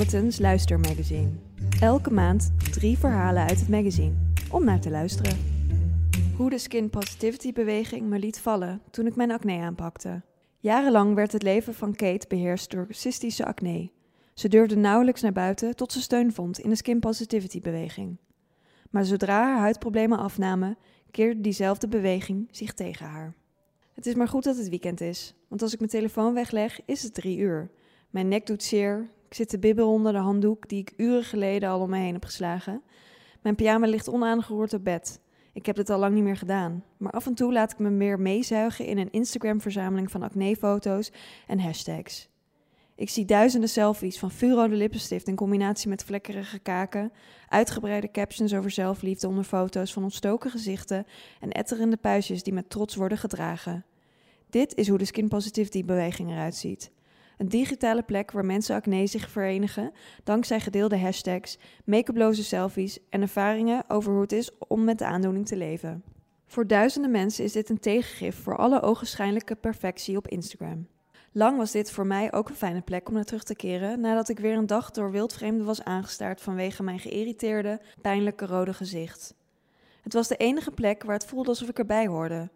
Bulletins luistermagazine. Elke maand drie verhalen uit het magazine om naar te luisteren. Hoe de skin positivity beweging me liet vallen toen ik mijn acne aanpakte. Jarenlang werd het leven van Kate beheerst door cystische acne. Ze durfde nauwelijks naar buiten tot ze steun vond in de skin positivity beweging. Maar zodra haar huidproblemen afnamen, keerde diezelfde beweging zich tegen haar. Het is maar goed dat het weekend is, want als ik mijn telefoon wegleg, is het drie uur. Mijn nek doet zeer, ik zit te bibberen onder de handdoek die ik uren geleden al om me heen heb geslagen. Mijn pyjama ligt onaangeroerd op bed. Ik heb dit al lang niet meer gedaan, maar af en toe laat ik me meer meezuigen in een Instagram-verzameling van acne-foto's en hashtags. Ik zie duizenden selfies van vuurrode lippenstift in combinatie met vlekkerige kaken, uitgebreide captions over zelfliefde onder foto's van ontstoken gezichten en etterende puistjes die met trots worden gedragen. Dit is hoe de skin positivity beweging eruit ziet. Een digitale plek waar mensen acne zich verenigen dankzij gedeelde hashtags, make-uploze selfies en ervaringen over hoe het is om met de aandoening te leven. Voor duizenden mensen is dit een tegengif voor alle ogenschijnlijke perfectie op Instagram. Lang was dit voor mij ook een fijne plek om naar terug te keren nadat ik weer een dag door wildvreemden was aangestaard vanwege mijn geïrriteerde, pijnlijke rode gezicht. Het was de enige plek waar het voelde alsof ik erbij hoorde.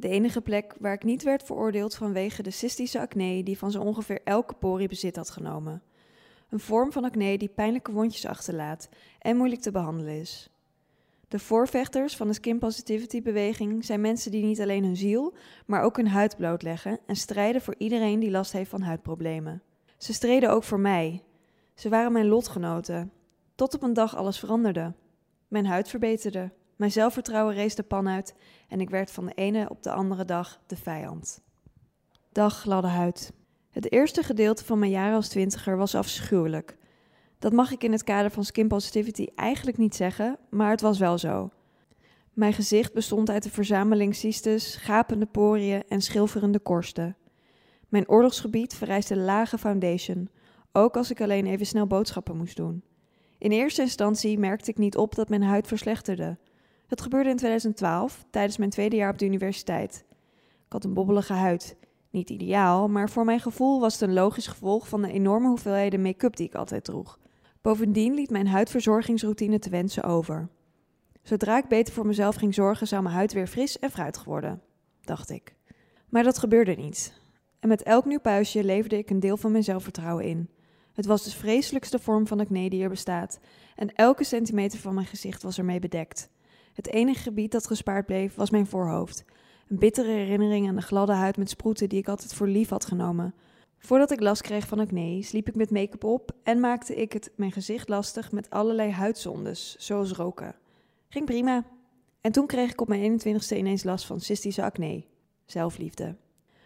De enige plek waar ik niet werd veroordeeld vanwege de cystische acne die van zo ongeveer elke porie bezit had genomen. Een vorm van acne die pijnlijke wondjes achterlaat en moeilijk te behandelen is. De voorvechters van de skin positivity beweging zijn mensen die niet alleen hun ziel, maar ook hun huid blootleggen en strijden voor iedereen die last heeft van huidproblemen. Ze streden ook voor mij. Ze waren mijn lotgenoten. Tot op een dag alles veranderde. Mijn huid verbeterde, mijn zelfvertrouwen rees de pan uit en ik werd van de ene op de andere dag de vijand. Dag gladde huid. Het eerste gedeelte van mijn jaren als twintiger was afschuwelijk. Dat mag ik in het kader van skin positivity eigenlijk niet zeggen, maar het was wel zo. Mijn gezicht bestond uit een verzameling cystes, gapende poriën en schilferende korsten. Mijn oorlogsgebied vereiste lage foundation, ook als ik alleen even snel boodschappen moest doen. In eerste instantie merkte ik niet op dat mijn huid verslechterde. Het gebeurde in 2012, tijdens mijn tweede jaar op de universiteit. Ik had een bobbelige huid. Niet ideaal, maar voor mijn gevoel was het een logisch gevolg van de enorme hoeveelheden make-up die ik altijd droeg. Bovendien liet mijn huidverzorgingsroutine te wensen over. Zodra ik beter voor mezelf ging zorgen, zou mijn huid weer fris en fruitig worden, dacht ik. Maar dat gebeurde niet. En met elk nieuw puistje leverde ik een deel van mijn zelfvertrouwen in. Het was de vreselijkste vorm van acne die er bestaat, en elke centimeter van mijn gezicht was ermee bedekt. Het enige gebied dat gespaard bleef was mijn voorhoofd. Een bittere herinnering aan de gladde huid met sproeten die ik altijd voor lief had genomen, Voordat ik last kreeg van acne, sliep ik met make-up op en maakte ik het mijn gezicht lastig met allerlei huidzondes, zoals roken. Ging prima. En toen kreeg ik op mijn 21ste ineens last van cystische acne. Zelfliefde.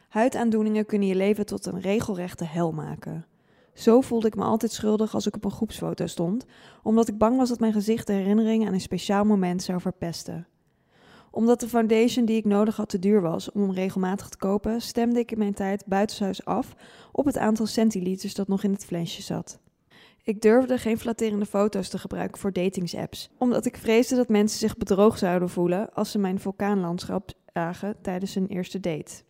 Huidaandoeningen kunnen je leven tot een regelrechte hel maken. Zo voelde ik me altijd schuldig als ik op een groepsfoto stond, omdat ik bang was dat mijn gezicht de herinnering aan een speciaal moment zou verpesten omdat de foundation die ik nodig had te duur was om hem regelmatig te kopen, stemde ik in mijn tijd buitenshuis af op het aantal centiliters dat nog in het flesje zat. Ik durfde geen flatterende foto's te gebruiken voor datingsapps, omdat ik vreesde dat mensen zich bedroog zouden voelen als ze mijn vulkaanlandschap zagen tijdens hun eerste date.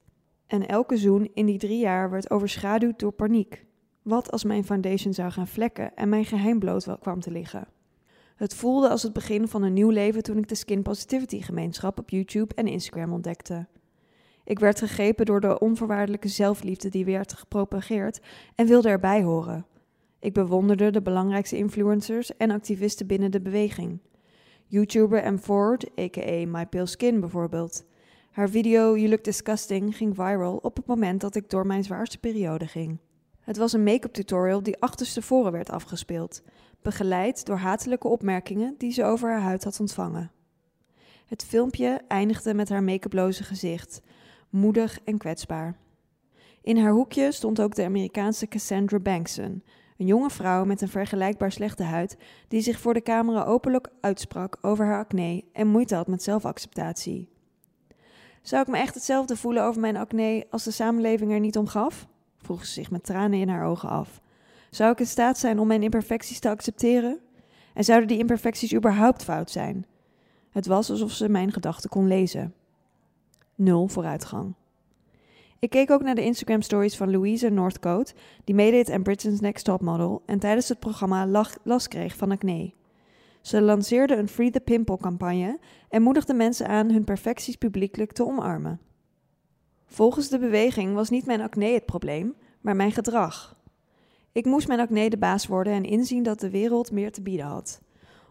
En elke zoen in die drie jaar werd overschaduwd door paniek. Wat als mijn foundation zou gaan vlekken en mijn geheim bloot kwam te liggen? Het voelde als het begin van een nieuw leven toen ik de Skin Positivity gemeenschap op YouTube en Instagram ontdekte. Ik werd gegrepen door de onvoorwaardelijke zelfliefde die werd gepropageerd en wilde erbij horen. Ik bewonderde de belangrijkste influencers en activisten binnen de beweging. YouTuber M. Ford, a.k.a. My Pale Skin bijvoorbeeld. Haar video You Look Disgusting ging viral op het moment dat ik door mijn zwaarste periode ging. Het was een make-up tutorial die achterstevoren werd afgespeeld, begeleid door hatelijke opmerkingen die ze over haar huid had ontvangen. Het filmpje eindigde met haar make-uploze gezicht, moedig en kwetsbaar. In haar hoekje stond ook de Amerikaanse Cassandra Bankson, een jonge vrouw met een vergelijkbaar slechte huid die zich voor de camera openlijk uitsprak over haar acne en moeite had met zelfacceptatie. Zou ik me echt hetzelfde voelen over mijn acne als de samenleving er niet om gaf? Vroeg ze zich met tranen in haar ogen af. Zou ik in staat zijn om mijn imperfecties te accepteren? En zouden die imperfecties überhaupt fout zijn? Het was alsof ze mijn gedachten kon lezen. Nul vooruitgang. Ik keek ook naar de Instagram stories van Louise Northcote, die meedeed aan Britain's Next Top Model en tijdens het programma last kreeg van acne. Ze lanceerde een Free the Pimple campagne en moedigde mensen aan hun perfecties publiekelijk te omarmen. Volgens de beweging was niet mijn acne het probleem, maar mijn gedrag. Ik moest mijn acne de baas worden en inzien dat de wereld meer te bieden had.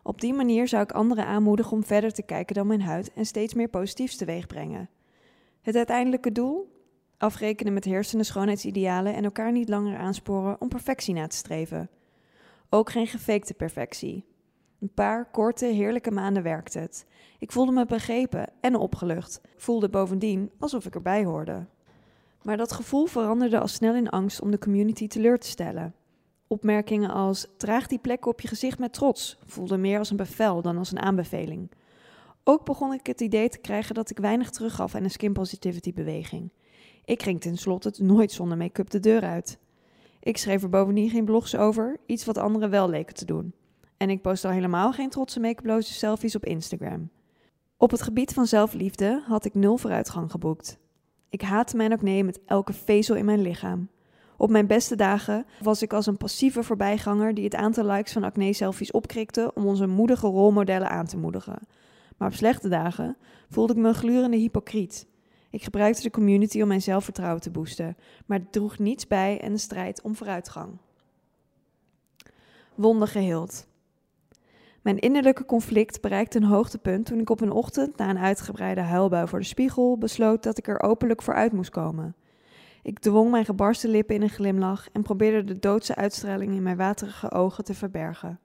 Op die manier zou ik anderen aanmoedigen om verder te kijken dan mijn huid en steeds meer positiefs teweeg brengen. Het uiteindelijke doel? Afrekenen met heersende schoonheidsidealen en elkaar niet langer aansporen om perfectie na te streven. Ook geen gefakte perfectie. Een paar korte, heerlijke maanden werkte het. Ik voelde me begrepen en opgelucht. Voelde bovendien alsof ik erbij hoorde. Maar dat gevoel veranderde al snel in angst om de community teleur te stellen. Opmerkingen als draag die plek op je gezicht met trots voelden meer als een bevel dan als een aanbeveling. Ook begon ik het idee te krijgen dat ik weinig teruggaf aan de skin positivity beweging. Ik ging tenslotte nooit zonder make-up de deur uit. Ik schreef er bovendien geen blogs over, iets wat anderen wel leken te doen. En ik post al helemaal geen trotse make-uploze selfies op Instagram. Op het gebied van zelfliefde had ik nul vooruitgang geboekt. Ik haatte mijn acne met elke vezel in mijn lichaam. Op mijn beste dagen was ik als een passieve voorbijganger die het aantal likes van acne-selfies opkrikte om onze moedige rolmodellen aan te moedigen. Maar op slechte dagen voelde ik me een glurende hypocriet. Ik gebruikte de community om mijn zelfvertrouwen te boosten, maar het droeg niets bij en de strijd om vooruitgang. Wonden geheeld. Mijn innerlijke conflict bereikte een hoogtepunt toen ik op een ochtend na een uitgebreide huilbui voor de spiegel besloot dat ik er openlijk voor uit moest komen. Ik dwong mijn gebarsten lippen in een glimlach en probeerde de doodse uitstraling in mijn waterige ogen te verbergen.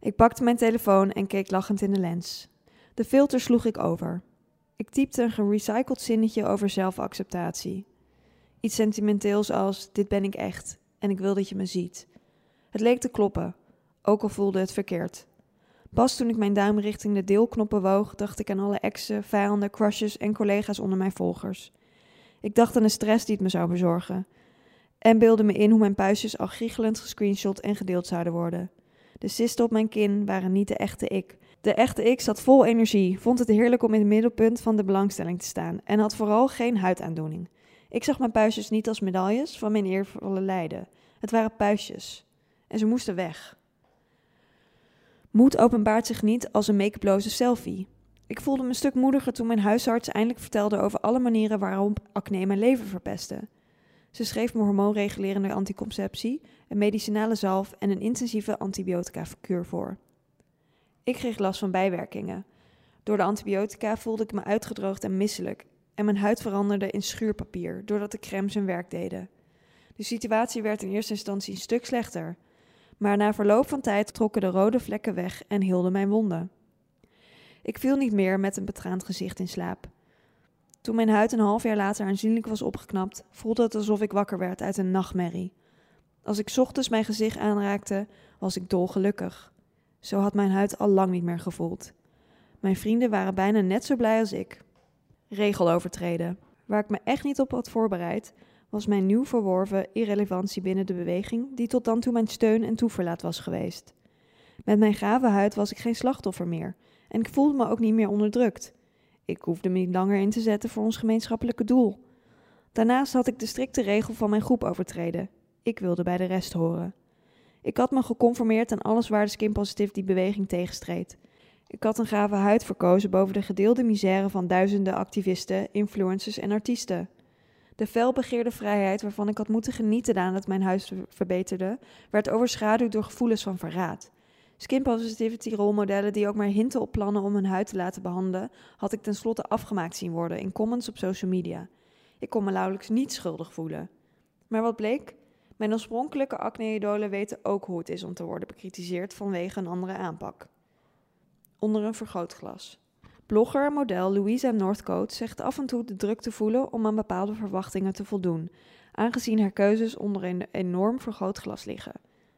Ik pakte mijn telefoon en keek lachend in de lens. De filter sloeg ik over. Ik typte een gerecycled zinnetje over zelfacceptatie. Iets sentimenteels als: Dit ben ik echt en ik wil dat je me ziet. Het leek te kloppen, ook al voelde het verkeerd. Pas toen ik mijn duim richting de deelknoppen woog, dacht ik aan alle exen, vijanden, crushes en collega's onder mijn volgers. Ik dacht aan de stress die het me zou bezorgen. En beelde me in hoe mijn puistjes al giechelend gescreenshot en gedeeld zouden worden. De cysten op mijn kin waren niet de echte ik. De echte ik zat vol energie, vond het heerlijk om in het middelpunt van de belangstelling te staan en had vooral geen huidaandoening. Ik zag mijn puistjes niet als medailles van mijn eervolle lijden. Het waren puistjes. En ze moesten weg. Moed openbaart zich niet als een make-uploze selfie. Ik voelde me een stuk moediger toen mijn huisarts eindelijk vertelde over alle manieren waarop acne mijn leven verpestte. Ze schreef me hormoonregulerende anticonceptie, een medicinale zalf en een intensieve antibiotica-kuur voor. Ik kreeg last van bijwerkingen. Door de antibiotica voelde ik me uitgedroogd en misselijk en mijn huid veranderde in schuurpapier doordat de crème zijn werk deden. De situatie werd in eerste instantie een stuk slechter, maar na verloop van tijd trokken de rode vlekken weg en hielden mijn wonden. Ik viel niet meer met een betraand gezicht in slaap. Toen mijn huid een half jaar later aanzienlijk was opgeknapt, voelde het alsof ik wakker werd uit een nachtmerrie. Als ik ochtends mijn gezicht aanraakte, was ik dolgelukkig. Zo had mijn huid al lang niet meer gevoeld. Mijn vrienden waren bijna net zo blij als ik. Regel overtreden. Waar ik me echt niet op had voorbereid, was mijn nieuw verworven irrelevantie binnen de beweging, die tot dan toe mijn steun en toeverlaat was geweest. Met mijn gave huid was ik geen slachtoffer meer en ik voelde me ook niet meer onderdrukt. Ik hoefde me niet langer in te zetten voor ons gemeenschappelijke doel. Daarnaast had ik de strikte regel van mijn groep overtreden. Ik wilde bij de rest horen. Ik had me geconformeerd aan alles waar de skin positivity beweging tegenstreed. Ik had een gave huid verkozen boven de gedeelde misère van duizenden activisten, influencers en artiesten. De felbegeerde vrijheid waarvan ik had moeten genieten nadat mijn huis verbeterde, werd overschaduwd door gevoelens van verraad. Skin positivity rolmodellen die ook maar hinten op plannen om hun huid te laten behandelen, had ik tenslotte afgemaakt zien worden in comments op social media. Ik kon me nauwelijks niet schuldig voelen. Maar wat bleek? Mijn oorspronkelijke acne-idolen weten ook hoe het is om te worden bekritiseerd vanwege een andere aanpak. Onder een vergrootglas. Blogger en model Louisa Northcote zegt af en toe de druk te voelen om aan bepaalde verwachtingen te voldoen, aangezien haar keuzes onder een enorm vergrootglas liggen.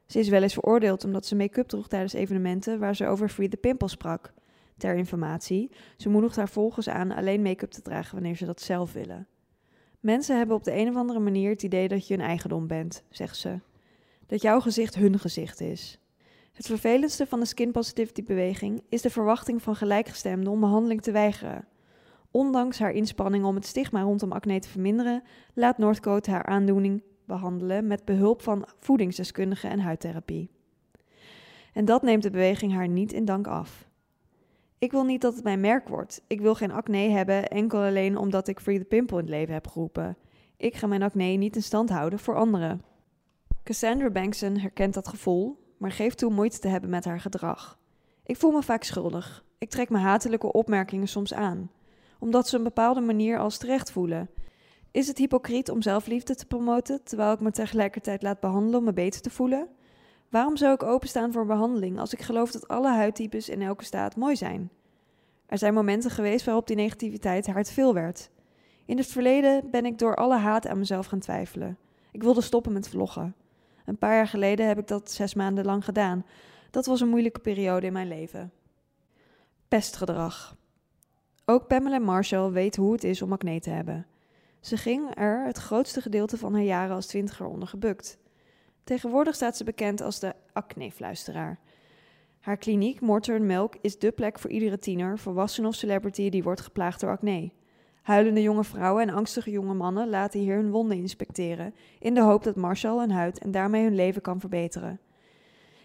Ze is wel eens veroordeeld omdat ze make-up droeg tijdens evenementen waar ze over Free the Pimple sprak. Ter informatie, ze moedigt haar volgers aan alleen make-up te dragen wanneer ze dat zelf willen. Mensen hebben op de een of andere manier het idee dat je een eigendom bent, zegt ze. Dat jouw gezicht hun gezicht is. Het vervelendste van de skin positivity beweging is de verwachting van gelijkgestemden om behandeling te weigeren. Ondanks haar inspanning om het stigma rondom acne te verminderen, laat Northcote haar aandoening behandelen met behulp van voedingsdeskundigen en huidtherapie. En dat neemt de beweging haar niet in dank af. Ik wil niet dat het mijn merk wordt. Ik wil geen acne hebben enkel alleen omdat ik Free the Pimple in het leven heb geroepen. Ik ga mijn acne niet in stand houden voor anderen. Cassandra Bankson herkent dat gevoel, maar geeft toe moeite te hebben met haar gedrag. Ik voel me vaak schuldig. Ik trek mijn hatelijke opmerkingen soms aan, omdat ze een bepaalde manier als terecht voelen. Is het hypocriet om zelfliefde te promoten terwijl ik me tegelijkertijd laat behandelen om me beter te voelen? Waarom zou ik openstaan voor behandeling als ik geloof dat alle huidtypes in elke staat mooi zijn? Er zijn momenten geweest waarop die negativiteit haar te veel werd. In het verleden ben ik door alle haat aan mezelf gaan twijfelen. Ik wilde stoppen met vloggen. Een paar jaar geleden heb ik dat zes maanden lang gedaan. Dat was een moeilijke periode in mijn leven. Pestgedrag. Ook Pamela Marshall weet hoe het is om acne te hebben. Ze ging er het grootste gedeelte van haar jaren als twintiger onder gebukt. Tegenwoordig staat ze bekend als de acne-fluisteraar. Haar kliniek, Mortar Milk, is dé plek voor iedere tiener, volwassen of celebrity die wordt geplaagd door acne. Huilende jonge vrouwen en angstige jonge mannen laten hier hun wonden inspecteren, in de hoop dat Marshall een huid en daarmee hun leven kan verbeteren.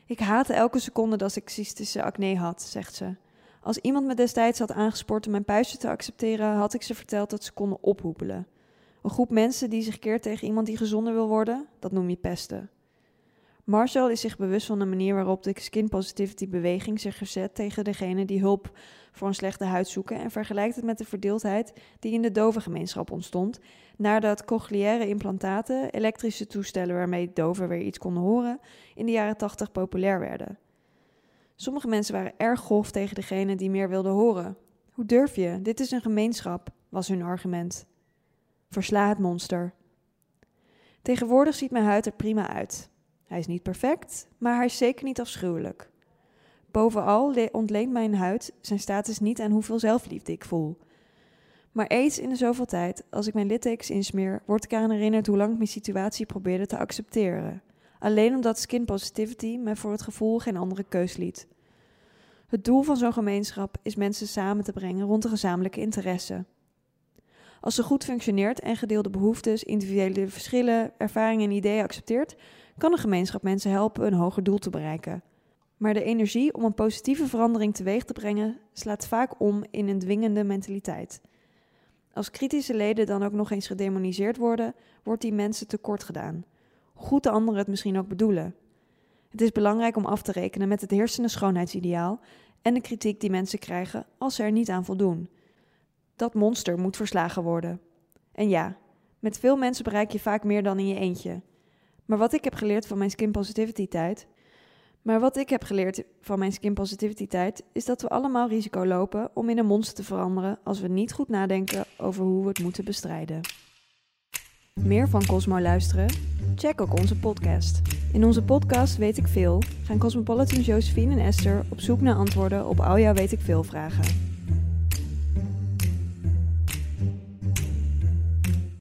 Ik haatte elke seconde dat ik cystische acne had, zegt ze. Als iemand me destijds had aangespoord om mijn puistje te accepteren, had ik ze verteld dat ze konden ophoepelen. Een groep mensen die zich keert tegen iemand die gezonder wil worden, dat noem je pesten. Marshall is zich bewust van de manier waarop de skin positivity beweging zich verzet tegen degene die hulp voor een slechte huid zoeken en vergelijkt het met de verdeeldheid die in de dove gemeenschap ontstond nadat cochleaire implantaten, elektrische toestellen waarmee doven weer iets konden horen, in de jaren 80 populair werden. Sommige mensen waren erg grof tegen degene die meer wilden horen. Hoe durf je? Dit is een gemeenschap, was hun argument. Versla het monster. Tegenwoordig ziet mijn huid er prima uit. Hij is niet perfect, maar hij is zeker niet afschuwelijk. Bovenal ontleent mijn huid zijn status niet aan hoeveel zelfliefde ik voel. Maar eens in de zoveel tijd, als ik mijn littekens insmeer, word ik eraan herinnerd hoe lang ik mijn situatie probeerde te accepteren. Alleen omdat skin positivity me voor het gevoel geen andere keus liet. Het doel van zo'n gemeenschap is mensen samen te brengen rond een gezamenlijke interesse. Als ze goed functioneert en gedeelde behoeftes, individuele verschillen, ervaringen en ideeën accepteert, kan een gemeenschap mensen helpen een hoger doel te bereiken. Maar de energie om een positieve verandering teweeg te brengen slaat vaak om in een dwingende mentaliteit. Als kritische leden dan ook nog eens gedemoniseerd worden, wordt die mensen tekort gedaan. goed de anderen het misschien ook bedoelen. Het is belangrijk om af te rekenen met het heersende schoonheidsideaal en de kritiek die mensen krijgen als ze er niet aan voldoen. Dat monster moet verslagen worden. En ja, met veel mensen bereik je vaak meer dan in je eentje. Maar wat ik heb geleerd van mijn skin positivity tijd. Maar wat ik heb geleerd van mijn skin positivity tijd is dat we allemaal risico lopen om in een monster te veranderen als we niet goed nadenken over hoe we het moeten bestrijden. Meer van Cosmo luisteren? Check ook onze podcast. In onze podcast Weet ik veel gaan Cosmopolitan Josephine en Esther op zoek naar antwoorden op al jouw weet ik veel vragen.